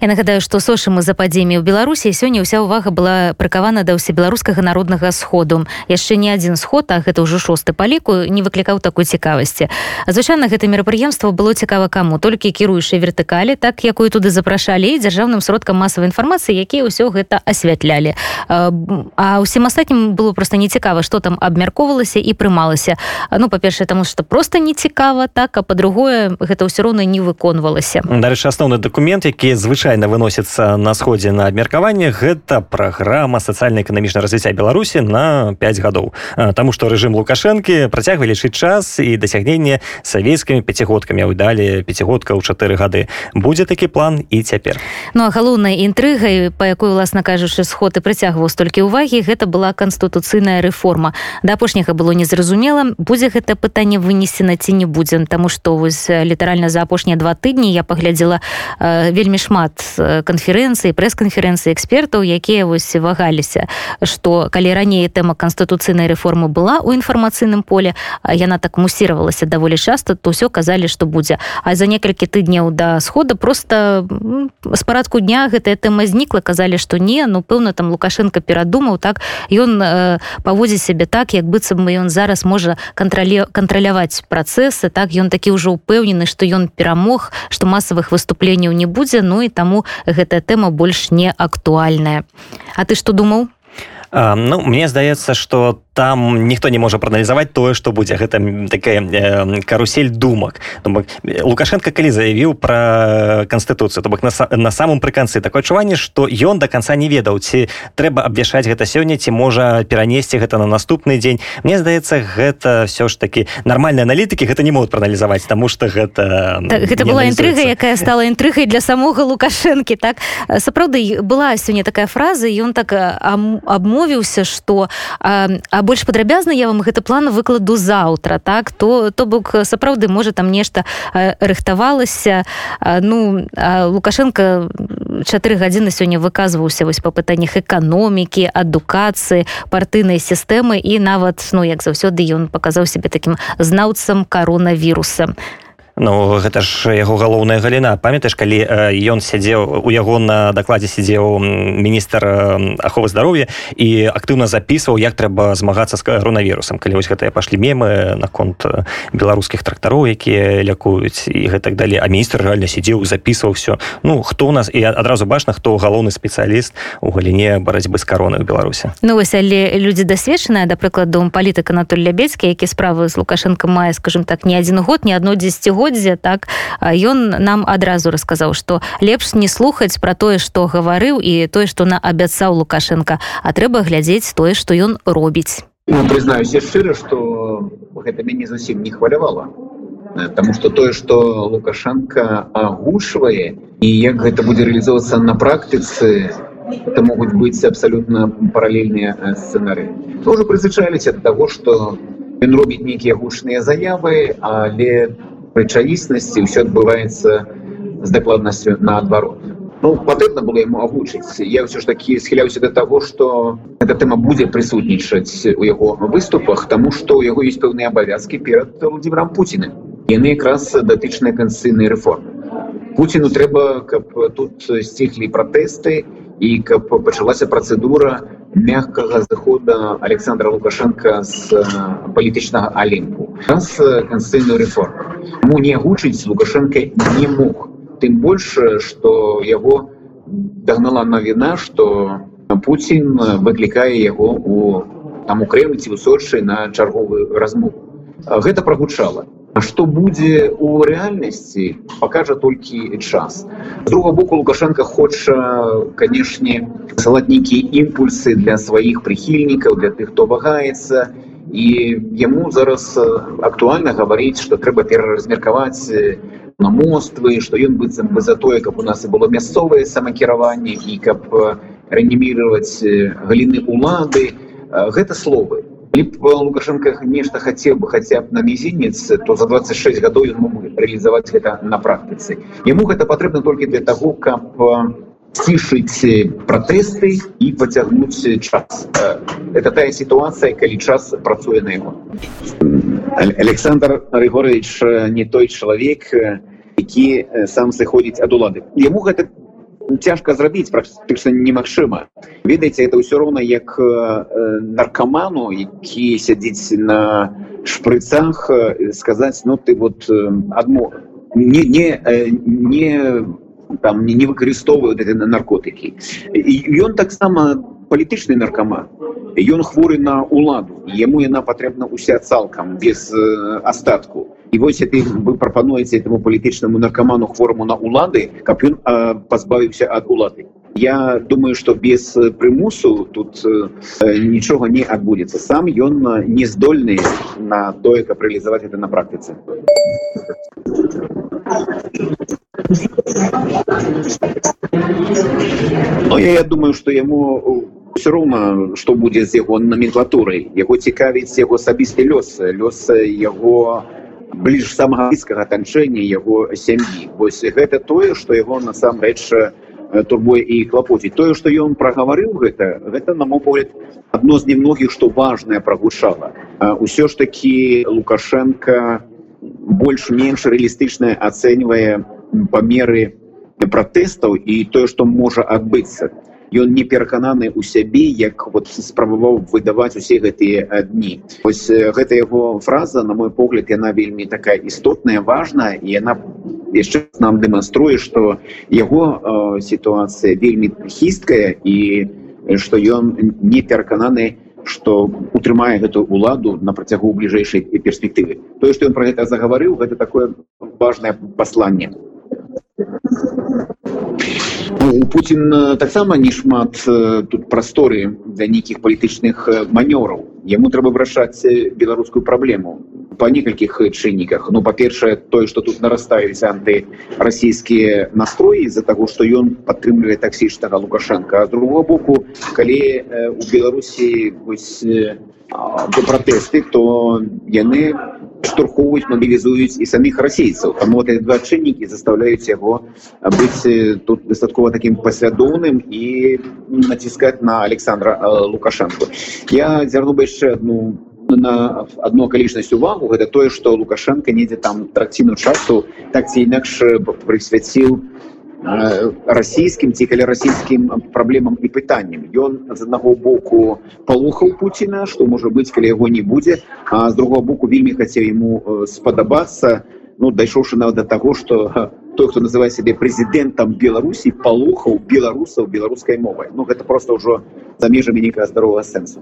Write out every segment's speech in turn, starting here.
Я нагадаю што сошаму за падзеямі ў беларусі сёння ўся ўвага была прыкавана да ўсебеларускага народнага сходу. Яшчэ не адзін сход а гэта ўжо шосты па ліку не выклікаў такой цікавасці. Звычайна гэта мерапрыемства было цікава каму толькі кіруючай вертыкалі так якую туды запрашалі і дзяржаўным сродкам масавай інфармацыі якія ўсё гэта асвятлялі. А ўсім астатнім было просто нецікава што там абмяркоўвалася і прымалася. Ну па-першае таму што просто не цікава так а па-другое гэта ўсё роўна не выконвалася. Дарэчы асноўны дакумент які звычайно звычайна выносіцца на сходзе на абмеркаванне гэта праграма сацыяльна-эканамічна развіцця беларусі на 5 гадоў Таму што рэжым лукашэнкі працягвалі лічыць час і дасягненне савецкімі пяцігодкамі ў далі пяцігодка ў чатыры гады будзе такі план і цяпер Ну а галоўнай інтрыгай па якой уласна кажучы сход і прыцягваў столькі ўвагі гэта была канстытуцыйная рэформа да апошняга было незразумела будзе гэта пытанне вынесена ці не будзе таму што вось літаральна за апошнія два тыдні я паглядзела э, вельмі шмат канферэнцыі прэс-канферэнцыі экспертаў якія вось вагаліся што калі раней тэма канстытуцыйнай рэформы была ў інфармацыйным поле яна так мусіравалася даволі часта то ўсё казалі што будзе. А за некалькі тыдняў да схода просто з парадку дня гэтая тэма знікла казалі што не ну пэўна там лукашенко перадумаў так ён э, паводзіць сябе так як быццам бы ён зараз можа кантрале кантраляваць працэсы так ён такі ўжо ўпэўнены што ён перамог што масавых выступленняў не будзе ну і там таму гэтая тэма больш не актуальная. А ты што думаў Ну мне здаецца что там ніхто не можа прааналізаваць тое што будзе. Гэта такая э, карусель думак. Лукашенко калі заявіў пра канстытуцыю то бок на, на самым пры канцы такое адчуванне што ён до конца не ведаў ці трэба абвяшаць гэта сёння ці можа перанесці гэта на наступны дзень. Мне здаецца гэта все ж таки нармальныя аналітыкі гэта не могуць прааналізаваць тому что гэта так, гэта была інтрыга якая стала інтрыгай для самога лукашэнкі так? Сапраўды была сёння такая фраза ён так абмовіўся что об больш падрабязна я вам гэты план выкладу заўтра так? То то бок сапраўды можа там нешта рыхтавалася. Ну лукашенко чатыры гадзіны сёння выказваўся вось па пытаннях эканомікі адукацыі партыйнай сістэмы і нават ну як заўсёды ён паказаў сябе такім знаўцам каронавіруса Ну гэта ж яго галоўная галіна. Памятаеш калі ён сядзеў у яго на дакладзе сядзеў міністр аховы здароўя і актыўна запісваў як трэба змагацца з коронавірусам. Калі вось гэтыя пашлі мемы наконт беларускіх трактароў якія лякуюць і гэтак далей. А міністр рэальна сядзеў запісваў все ну хто у нас і адразу бачна хто галоўны спецыяліст у галіне барацьбы з каронай у беларусе ну вось але людзі дасведчаныя да прыкладу палітык Анатоль лябецкі які справы з лукашенко мае скажем так не адзін год не адно дзегоддзя стагоддзя так ён нам адразу расказаў што лепш не слухаць пра тое што гаварыў і тое што на абяцаў лукашенко а трэба глядзець тое што ён робіць. Ну, прызнаюся шчыра што гэта мяне зусім не хвалявала Таму што тое што лукашенко агушвае і як гэта будзе рэалізоўвацца на практыцы это могуць быць абсалютна паралельныя сцэнары тоже прызвычаліся ад таго што ён робіць нейкія гучныя заявы але рэчаіснасці ўсё адбываецца з дакладнасцю наадварот ну патрэбна было яму агучыць я ўсё ж такі схіляўся да таго што эта тэма будзе прысутнічаць у яго выступах таму што ў яго ёсць пэўныя абавязкі перад владимиром путиным яны якраз датычныя канцыйнай рэформы путину трэба каб тут сціхлі пратэсты і каб пачалася працэдура мягкага захода александра лукашенко з палітычнага алімпу раз канцыйную рэформу ему не агучыць лукашенко не мог. Тым больше что яго дагнала навіна что Путін выклікае яго у там у крэмці высочай на чарговую размову. Гэта прагучала. А што будзе у рэальнасці пакажа толькі час. З друга боку лукашенко хоча канешне салат нейкія імпульсы для сваіх прыхільнікаў для тых хто вагаецца і яму зараз актуальна гаварыць што трэба пераразмеркаваць на моствы што ён быццам бы за тое каб у нас і было мясцовае самакіраванне і каб рэаніміраваць галіны улады гэта словы. Лукашенко нешта хацеў бы хаця б на мізінец то за 26 гадоў ён мог рэалізаваць гэта на практыцы. Яму гэта патрэбна толькі для таго каб цішыць пратэсты і пацягнуць час. Это тая сітуацыя калі час працуе на яго александр рыгорович не той чалавек які сам сыходзіць ад улады. Яму гэта цяжка зрабіць практычна немагчыма ведаеце это ўсё роўна як наркаману які сядзіць на шпрыцах сказаць ну ты вот адмо не не не там не выкарыстоўваюць наркотыкі ён таксама палітычны наркаман ён хворы на уладу. Яму яна патрэбна уся цалкам без астатку і вось ты вы прапануеце этому палітычнаму наркаману хвораму на улады каб ён пазбавіўся ад улады я думаю что без прымусу тут нічога не адбудзецца сам ён не здольны на тое каб рэалізаваць это на практыцы Ну, я, я думаю что яму все роўна что будзе з яго номенклатурай яго цікавіць яго асабісты лёс лёс яго бліж самага блізкага атачэння яго сям'і вось гэта тое что яго насамрэч турбой і клапоціць тое что ён прагаварыў гэта гэта на мой погляд адно з немногіх что важное прагучала ўсё ж таки лукашенко больш-менш рэалістычна ацэньвае памеры пратэстаў і тое што можа адбыцца ён не перакананы ў сябе як вот спрабаваў выдаваць усе гэтыя дні ось гэта яго фраза на мой погляд яна вельмі такая істотная важная і яна яшчэ нам дэманструе што яго э, сітуацыя вельмі хісткая і што ён не перакананы што утрымае гэтую уладу на працягу бліжэйшай перспектывы тое што ён пра гэта загаварыў гэта такое важное пасланне Ну, Путін таксама не шмат тут прасторы для нейкіх палітычных манёраў. Яму трэба вырашаць беларускую праблему па некалькіх чынніках. Ну па-першае, тое, што тут нарастаюць антырасійскія настроі з-за таго, што ён падтрымлівае таксічнага Лукашенко. З другого боку, калі у Беларусі до пратэсты, то яны штурхоўваюць мобілізуюць і саміх расейцаў таму вот два чыннікі заставляюць яго быць тут дастаткова таким паслядоўным і націскаць на александра лукашенко я зярну бы яшчэ одну на одну акалічнасць увагу. Гэта тое что лукашенко недзе там тракціну часу так ці інакш прысвяціў расійскім ці калі расійскім праблемам і пытанням ён з аднаго боку палухаў Пуціна што можа быць калі яго не будзе а з другого боку вельмі хацеў ему спадабацца. Ну дайшоўшы нават да таго что той хто называе сябе прэзідэнтам беларусій палухаў беларусаў беларускай мовай. Ну гэта просто ўжо за межамі нейкага здаровага сэнсу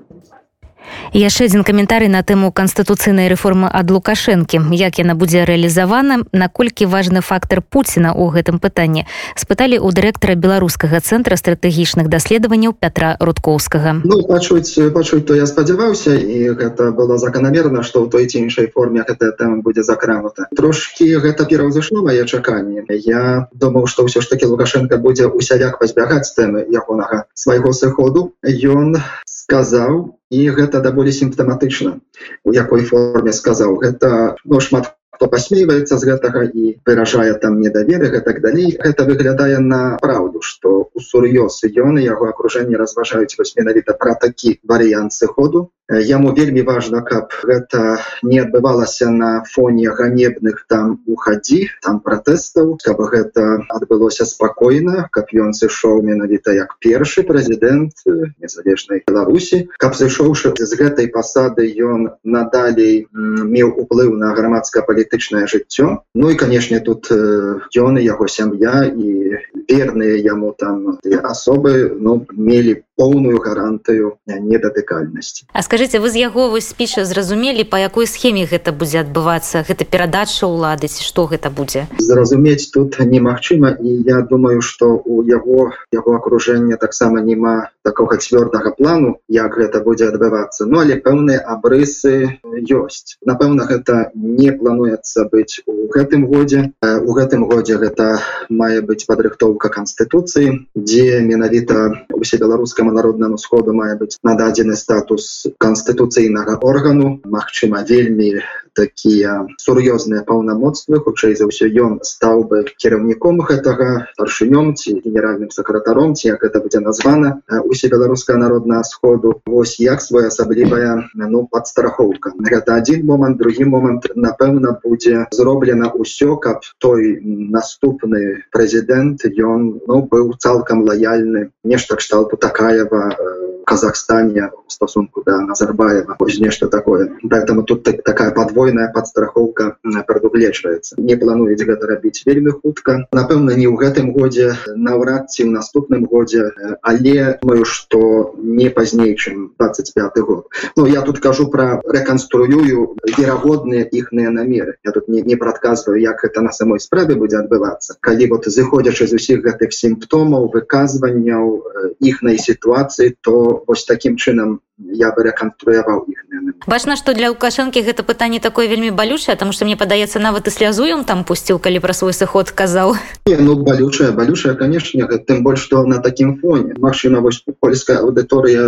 яшчэ адзін каментарый на тэму канстытуцыйнай рэформы ад лукашэнкі. Як яна будзе рэалізавана наколькі важны фактор Пуціна ў гэтым пытанні спыталі у дырэктара беларускага цэнтра стратэгічных даследаванняў пятра рудкоўскага. Ну, пачуць пачуць то я спадзяваўся і гэта было заканамерна што ў той ці іншай форме гэта тэма будзе закранута. Трошки гэта пераўзышло мае чаканні. Я думаў што ўсё ж таки лукашенко будзе усяляк пазбягаць тэмы ягонага свайго сыходу. Ён сказаў і гэта даволі сімптаматычна. У якой форме сказаў гэта ну, шмат хто пасмейваецца з гэтага і выражае там недаверы гэтак далей. Гэта выглядае на праўду што у сур'ёз ён і яго акружэнне разважаюць вось менавіта пра такі варыянт сыходу Яму вельмі важна, каб гэта не адбывалася на фоне ганебных там ухадзі там пратэстаў, каб гэта адбылося спакойна, каб ён сышоў менавіта як першы прэзідэнт незалежнай Беларусі. Каб сышоўшы з гэтай пасады ён надалей меў уплыў на грамадска-палітычнае жыццё. Ну і канешне, тут ён і яго сям'я і верныя яму там асобы ну, мелі поўную гарантыю недатыкальнасці. А скажите вы з яго вось спіча зразумелі по якой схеме гэта будзе адбывацца гэта перадача ўлады што гэта будзе? Зразумець тут немагчыма і я думаю что у яго яго акружэння таксама няма такога цвёрдага плану як гэта будзе адбывацца. Ну але пэўныя абрысы ёсць. Напэўна гэта не плануецца быць у гэтым годзе. У гэтым годзе гэта мае быць падрыхтоўка канстытуцыі дзе менавіта усе беларускам беларускаму народнаму сходу мае быць нададзены статус канстытуцыйнага органу. Мачыма вельмі такія сур'ёзныя паўнамоцтвы хутчэй за ўсё ён стаў бы кіраўніком гэтага старшынём ці генеральным сакратаром ці як это будзе названа усе беларуская народная сходу. Вось як своеасаблівая ну падстрахоўка гэта один момант другі момант напэўна будзе зроблена ўсё каб той наступны прэзідэнт ён ну быў цалкам лаяльны. Нешта кшталту Iya, Pak. Казахстане стасунку да назарбаева. Вось нешта такое. Поэтому тут так, такая подвойная подстраховка прадугледжваецца не плануюць гэта рабіць вельмі хутка напэўна не ў гэтым годзе наўрад ці ў наступным годзе але мою что не пазней чым 25 год. Ну я тут кажу про рэканструюю верагодныя іхныя намеры я тут не, не прадказваю як это на самой справе будзе адбывацца калі вот зыходзячы з усіх гэтых сімптомаў выказванняў іхнай сітуацыі то вось таким чынам я бы рэканструяваў іх бачна што для лукашэнкі гэта пытанне такое вельмі балючае там што мне падаецца нават і слязуем там пусціў калі пра свой сыход казаў. Не, ну балючая балючая канешне тым больш што на такім фоне. Мачыма вось польская аўдыторыя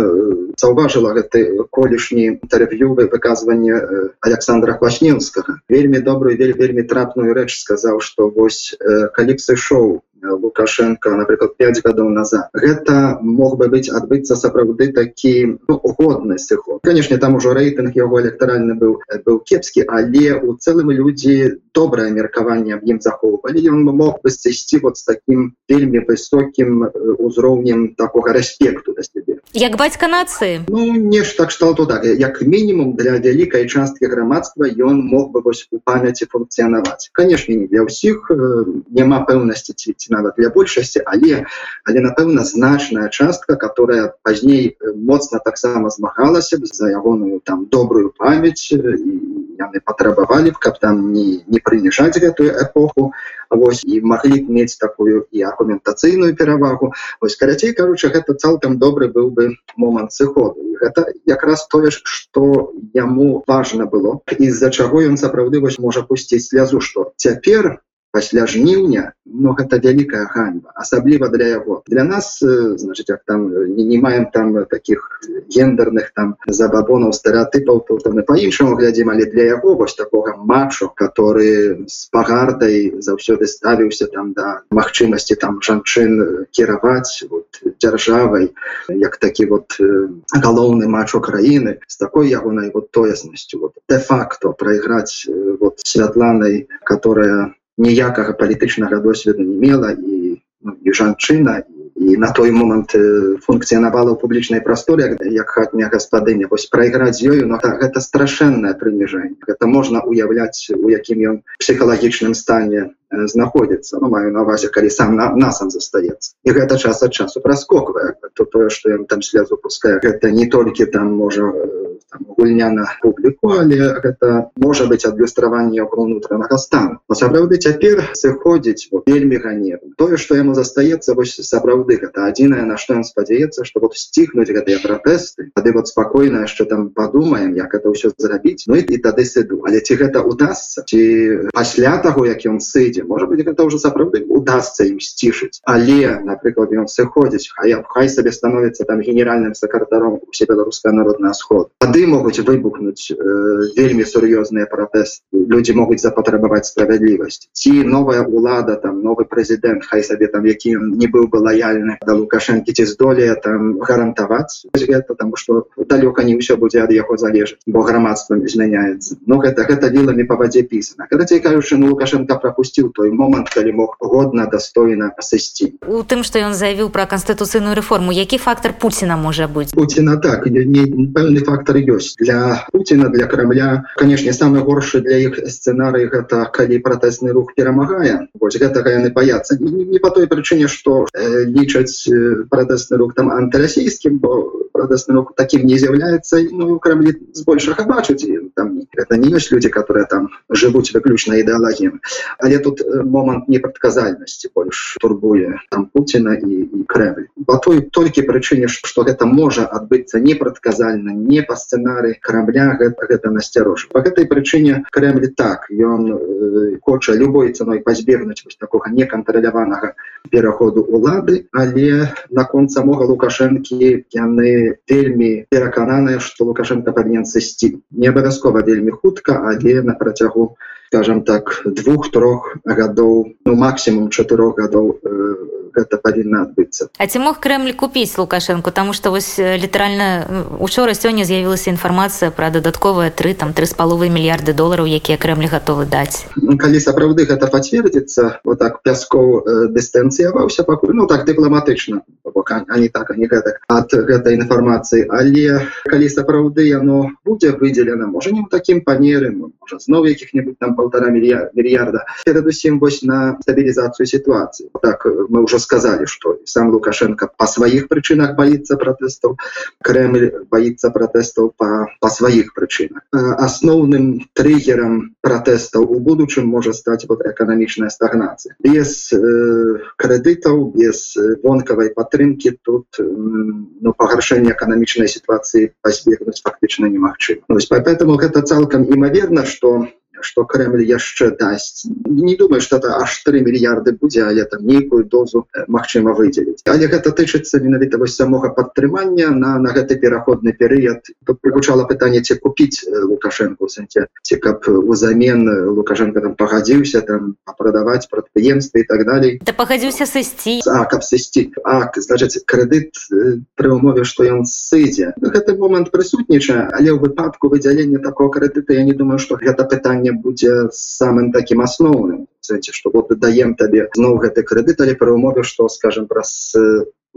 заўважыла гэты колішні інтэрв'ювы выказванне Александра хвашненскага вельмі добрую вельмі вельмі трапную рэч сказаў што вось калі б сышоў лукашенко напрыклад 5 гадоў назад. Гэта мог бы быць адбыцца сапраўды такі ну, годны сыход канешне там ужо рэйтынг яго электаральны быў быў кепскі але у цэлым людзі добрае меркаванне аб ім захоўвалі ён мог бы сысці вот з таким вельмі высокім узроўнем такога респекту да сябе як бацька нацыі. Ну кшталту так. Як мінімум для вялікай часткі грамадства ён мог бы вось у памяці функцыянаваць. Канешне не для ўсіх няма пэўнасці ці ці нават для большасці але але напэўна значная частка которая пазней моцна таксама змагалася за ягоную там добрую памяць і яны патрабавалі каб там не не прыніжаць гэтую эпоху. Вось і маглі б мець такую і аргументацыйную перавагу. Ось карацей кароче гэта цалкам добры быў бы момант сыходу. І гэта якраз тое ж что яму важно было из-за чаго ён сапраўды вось можа пусціць слязу что цяпер пасля жніўня но гэта вялікая ганьба асабліва для яго для нас значит як там не, не маем там таких гендерных там забабонаў стэеотипаў то мы по-іншаму глядзім але для яго вось такога матчу который с пагардай заўсёды ставіўся там да магчымасці там жанчын кіраваць вот, дзяржавай як такі вот галоўны матч украіны с такой ягонай вот тояснасцю вот, де-факто прайграць вот святланай которая ніякага палітычнага досведу не мела і, ну, і жанчына і на той момант функцыянавала ў публічнай прасторе як хатняя гаспадыня. Вось прайграць ёю но так гэта страшэннае прыніжэнне. Гэта можна уяўляць у якім ён псіхалагічным стане знаходзіцца. Ну, маю на увазе калі сам на насам застаецца. І гэта час ад часу праскоквае. То тое што ён там слезу пускае гэта не толькі там можа гульня на публіку але гэта можа быць адлюстраванне яго унутранага стану сапраўды цяпер сыходзіць вельмі ганер тое што яму застаецца вось сапраўды гэта адзінае на што ён спадзяецца што вот сціхнуць гэтыя пратэсты тады вот спакойна яшчэ там падумаем як это ўсё зрабіць Ну і, тады сыду. Але ці гэта удастся ці пасля таго як ён сыдзе можа быть гэта ўжо сапраўды удастся ім сцішыць але напрыклад ён сыходзіць хай хай сабе становіцца там генеральным сакратаром усе беларуская народная сход тады могуць выбухнуць э, вельмі сур'ёзныя пратэсты. Люди могуць запатрабаваць справядлівасць. Ці новая улада там новы прэзідэнт хай сабе там які не быў бы лояльны да лукашэнкі ці здолее там гарантаваць гэта там что далёка не ўсё будзе ад яго залежыць бо грамадства змяняецца. Но гэта гэта віламі па вадзе пісана. Карацей кажучы ну лукашенко пропусціў той момант калі мог годна дастойна сысці. У тым што ён заявіў пра канстытуцыйную рэформу які фактор Пуціна можа быць? Пуціна так не пэўны фактор ёсць для Пуціна для крамля канешне самы горшы для іх сцэнарый гэта калі пратэсны рух перамагае вось гэтага яны баяцца не, по той прычыне што э, лічаць э, пратэсны рух там антырасійскім бо пратэсны рух таким не з'яўляецца ну крамлі збольшага бачыць там это не ёсць людзі которые там жывуць выключна ідэалагіям але тут момант непрадказальнасці больш турбуе там Пуціна і, і Кремль. По той толькі прычыне што гэта можа адбыцца непрадказальна не па сцэнары карабля гэта, гэта насцярож по гэтай прычыне Кремль так ён э, хоча любой цаной пазбегнуць вось такога некантраляванага пераходу улады але наконт самога лукашэнкі яны вельмі перакананыя што лукашенко павінен сысці. Не абавязкова вельмі хутка але на працягу скажем так двух-трох гадоў ну максимум чатырох гадоў э, гэта павінна адбыцца. А ці мог Крemль купіць лукашенко тому что вось літаральна учора сёння з'явілася інфармацыя пра дадатковыя тры там три з паловы мільярды долараў якія Крemль гатовы даць. Ну, калі сапраўды гэта пацвердзіцца вот так пяскоў э, дыстанцыяваўся пакуль ну так дыпламатычна они так они гэтак ад гэтай інфармацыі. Але калі сапраўды яно будзе выделена можа не таким панерым зноў якіх-небудзь там полтора мільярда. Перадусім вось на стабілізацыю сітуацыі. Так мы уже сказали что сам лукашенко по сваіх прычынах боится протестаў кремль боится протестаў по по сваіх прычынах. Асноўным триггером протестаў у будучым можа стаць вот эканамічная стагнацыя. Без э, крэдытаў без вонкавай падтрымки тут э, ну пагаршэнне эканамічнай сітуацыі пазбегнуць фактычна немагчыма. Поэтому гэта цалкам імаверна что что Кремль яшчэ дасць. Не думаю что это аж 3 мільярды будзе але там нейкую дозу э, Мачыма выделіць але гэта тычыцца менавіта вось самога падтрымання на на гэты пераходны перыяд. Тут прыгучала пытанне ці купіць э, лукашенко сэнце ці каб узамен э, лукашенко там пагадзіўся там прадаваць прадпрыемствы і так далей. Да пагадзіўся сысці. А каб сысці. А значыць крэдыт пры умове што ён сыдзе. Гэты момант прысутнічае але ў выпадку выдзялення такого крэдыта я не думаю что гэта пытанне пытанне будзе самым таким асноўным что вот даем табе зноў гэты крэдыт але пры умове что скажем праз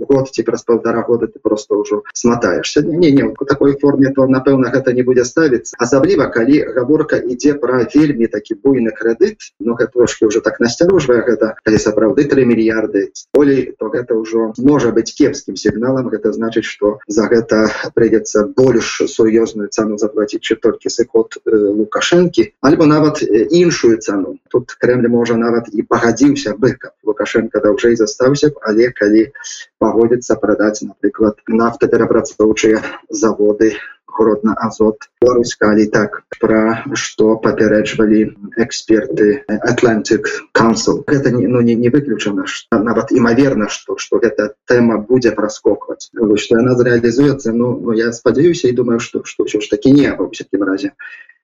год ці праз полтора года ты просто ўжо сматаешься не, не у такой форме то напэўна гэта не будзе ставіцца асабліва калі гаворка ідзе пра вельмі такі буйны крэдыт но гэта трошки уже так насцярожвае гэта калі сапраўды 3 мільярды болей то гэта ўжо можа быть кепскім сігналам гэта значыць что за гэта прыйдзецца больш сур'ёзную цану заплатіць чы толькі сыход э, лукашэнкі альбо нават іншую цану тут кремль можа нават і пагадзіўся быка лукашенко даўжэй застаўся але калі по пагодзіцца прадаць напрыклад нафтаперапрацоўчыя заводы городна азот. Беларускалі так пра што папярэджвалі эксперты Atlantic Council. Гэта не, ну, не, не выключана нават імаверна што што гэта тэма будзе праскокваць. Што яна зрэалізуецца ну, ну я спадзяюся і думаю што што ўсё ж такі не ва ўсякім разе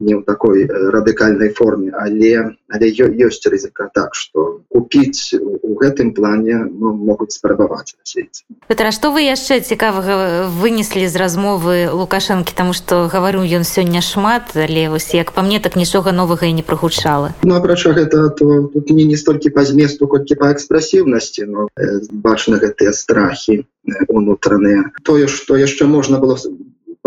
не ў такой э, радыкальнай форме але але ёсць рызыка так что купіць у гэтым плане ну, могуць спрабаваць Петра что вы яшчэ цікавага вынеслі з размовы лукашэнкі? Тому что гавару ён сёння шмат але вось як по мне так нічога новага і не прагучала. Ну апрача гэта то тут не не столькі па зместу колькі па экспрэсіўнасці но э, бачна гэтыя страхі унутраныя. Тое что яшчэ можна было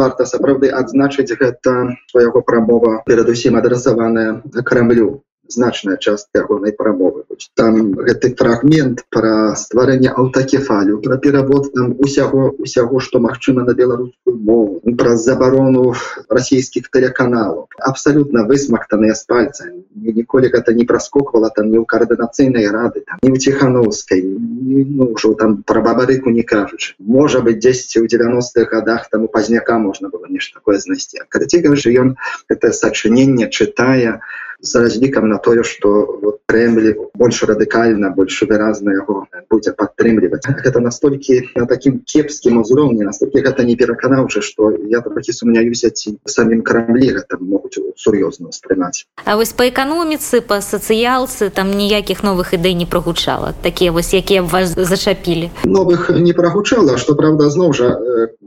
варта сапраўды адзначыць гэта свайго прамова перадусім адрасаваная крамлю. Значная частка ягонай прамовы там гэты фрагмент пра стварэнне аўтакефалю пра перавод там усяго усяго што магчыма на беларускую мову праз забарону расійскіх тэлеканалаў абсалютна высмактаныя з пальца ніколі гэта не праскоквала там не ў каардынацыйнай рады там не ў ціхановскай ну, ўжо там пра бабарыку не кажучы можа быть 10 у 90-х годах там у пазняка можна было нешта такое знайсці карці жа ён это сачыненне чытае з разлікам на тое что вот, Кремль больше радыкальна больше выразна яго будзе падтрымліваць. Это настолькі на таким кепскім узроўні настолькі гэта не пераканаўчы что я трохі сумняюся ці самім крамлі гэта могуць сур'ёзна успрымаць А вось по эканоміцы по сацыялцы там ніякіх новых ідэй не прогучала такія вось якія вас зачапілі. Новых не прогучала что правда зноў жа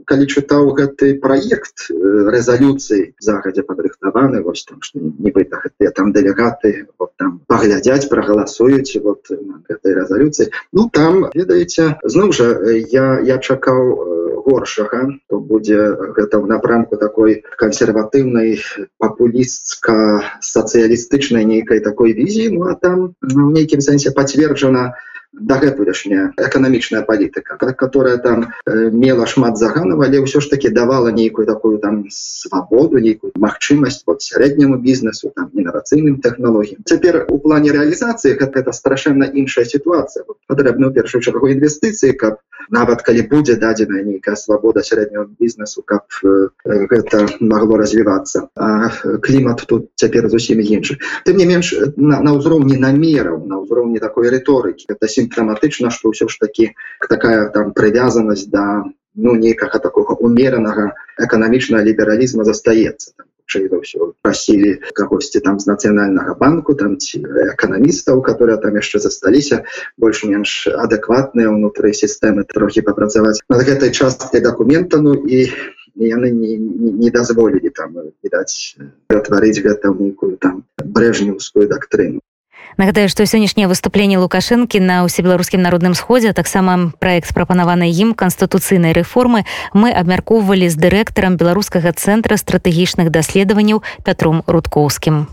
калі чытаў гэты проект резолюцыі загадзя падрыхтаваны вось там нібыта гэта там дэлегаты вот, там паглядзяць прагаласуюць вот этой резолюцыі ну там ведаеце зноў жа я я чакаў горшага то будзе гэта в напрамку такой кансерватыўнай папулістка сацыялістычнай нейкай такой візіі. Ну а там ну, в нейкім сэнсе пацверджана дагэтулешняя эканамічная палітыка которая там э, мела шмат заганова але ўсё ж таки давала нейкую такую там свабоду нейкую магчымасць вот сярэдняму бізнесу там інавацыйным технологлогіям цяпер у плане реалізацыі как это страшэнна іншая сітуацыя. Патрэбна ў першую чаргу інвестыцыі каб нават калі будзе дадзеная нейкая свабода сярэдняго бізнесу каб гэта магло развівацца. А клімат тут цяпер зусім іншы. Тым не менш на, на ўзроўні намераў на ўзроўні такой рыторыкі. Это сімптаматычна што ўсё ж такі такая там прывязанасць да ну нейкага такога умеранага эканамічнага лібералізма застаецца. Хутчэй за ўсё прасілі кагосьці там з нацыянальнага банку там ці эканамістаў которые там яшчэ засталіся больш-менш адэкватныя ўнутры сістэмы трохі папрацаваць. Над гэтай часткай дакумента ну і яны не, не, не дазволілі там відаць ператварыць гэта ў нейкую там брэжнеўскую дактрыну Нагадаю, што сённяшняе выступленне лукашэнкі на ўсебеларускім народным сходзе таксама праект прапанаванай ім канстытуцыйнай рэформы мы абмяркоўвалі з дырэктарам беларускага цэнтра стратэгічных даследаванняў пятром рудкоўскім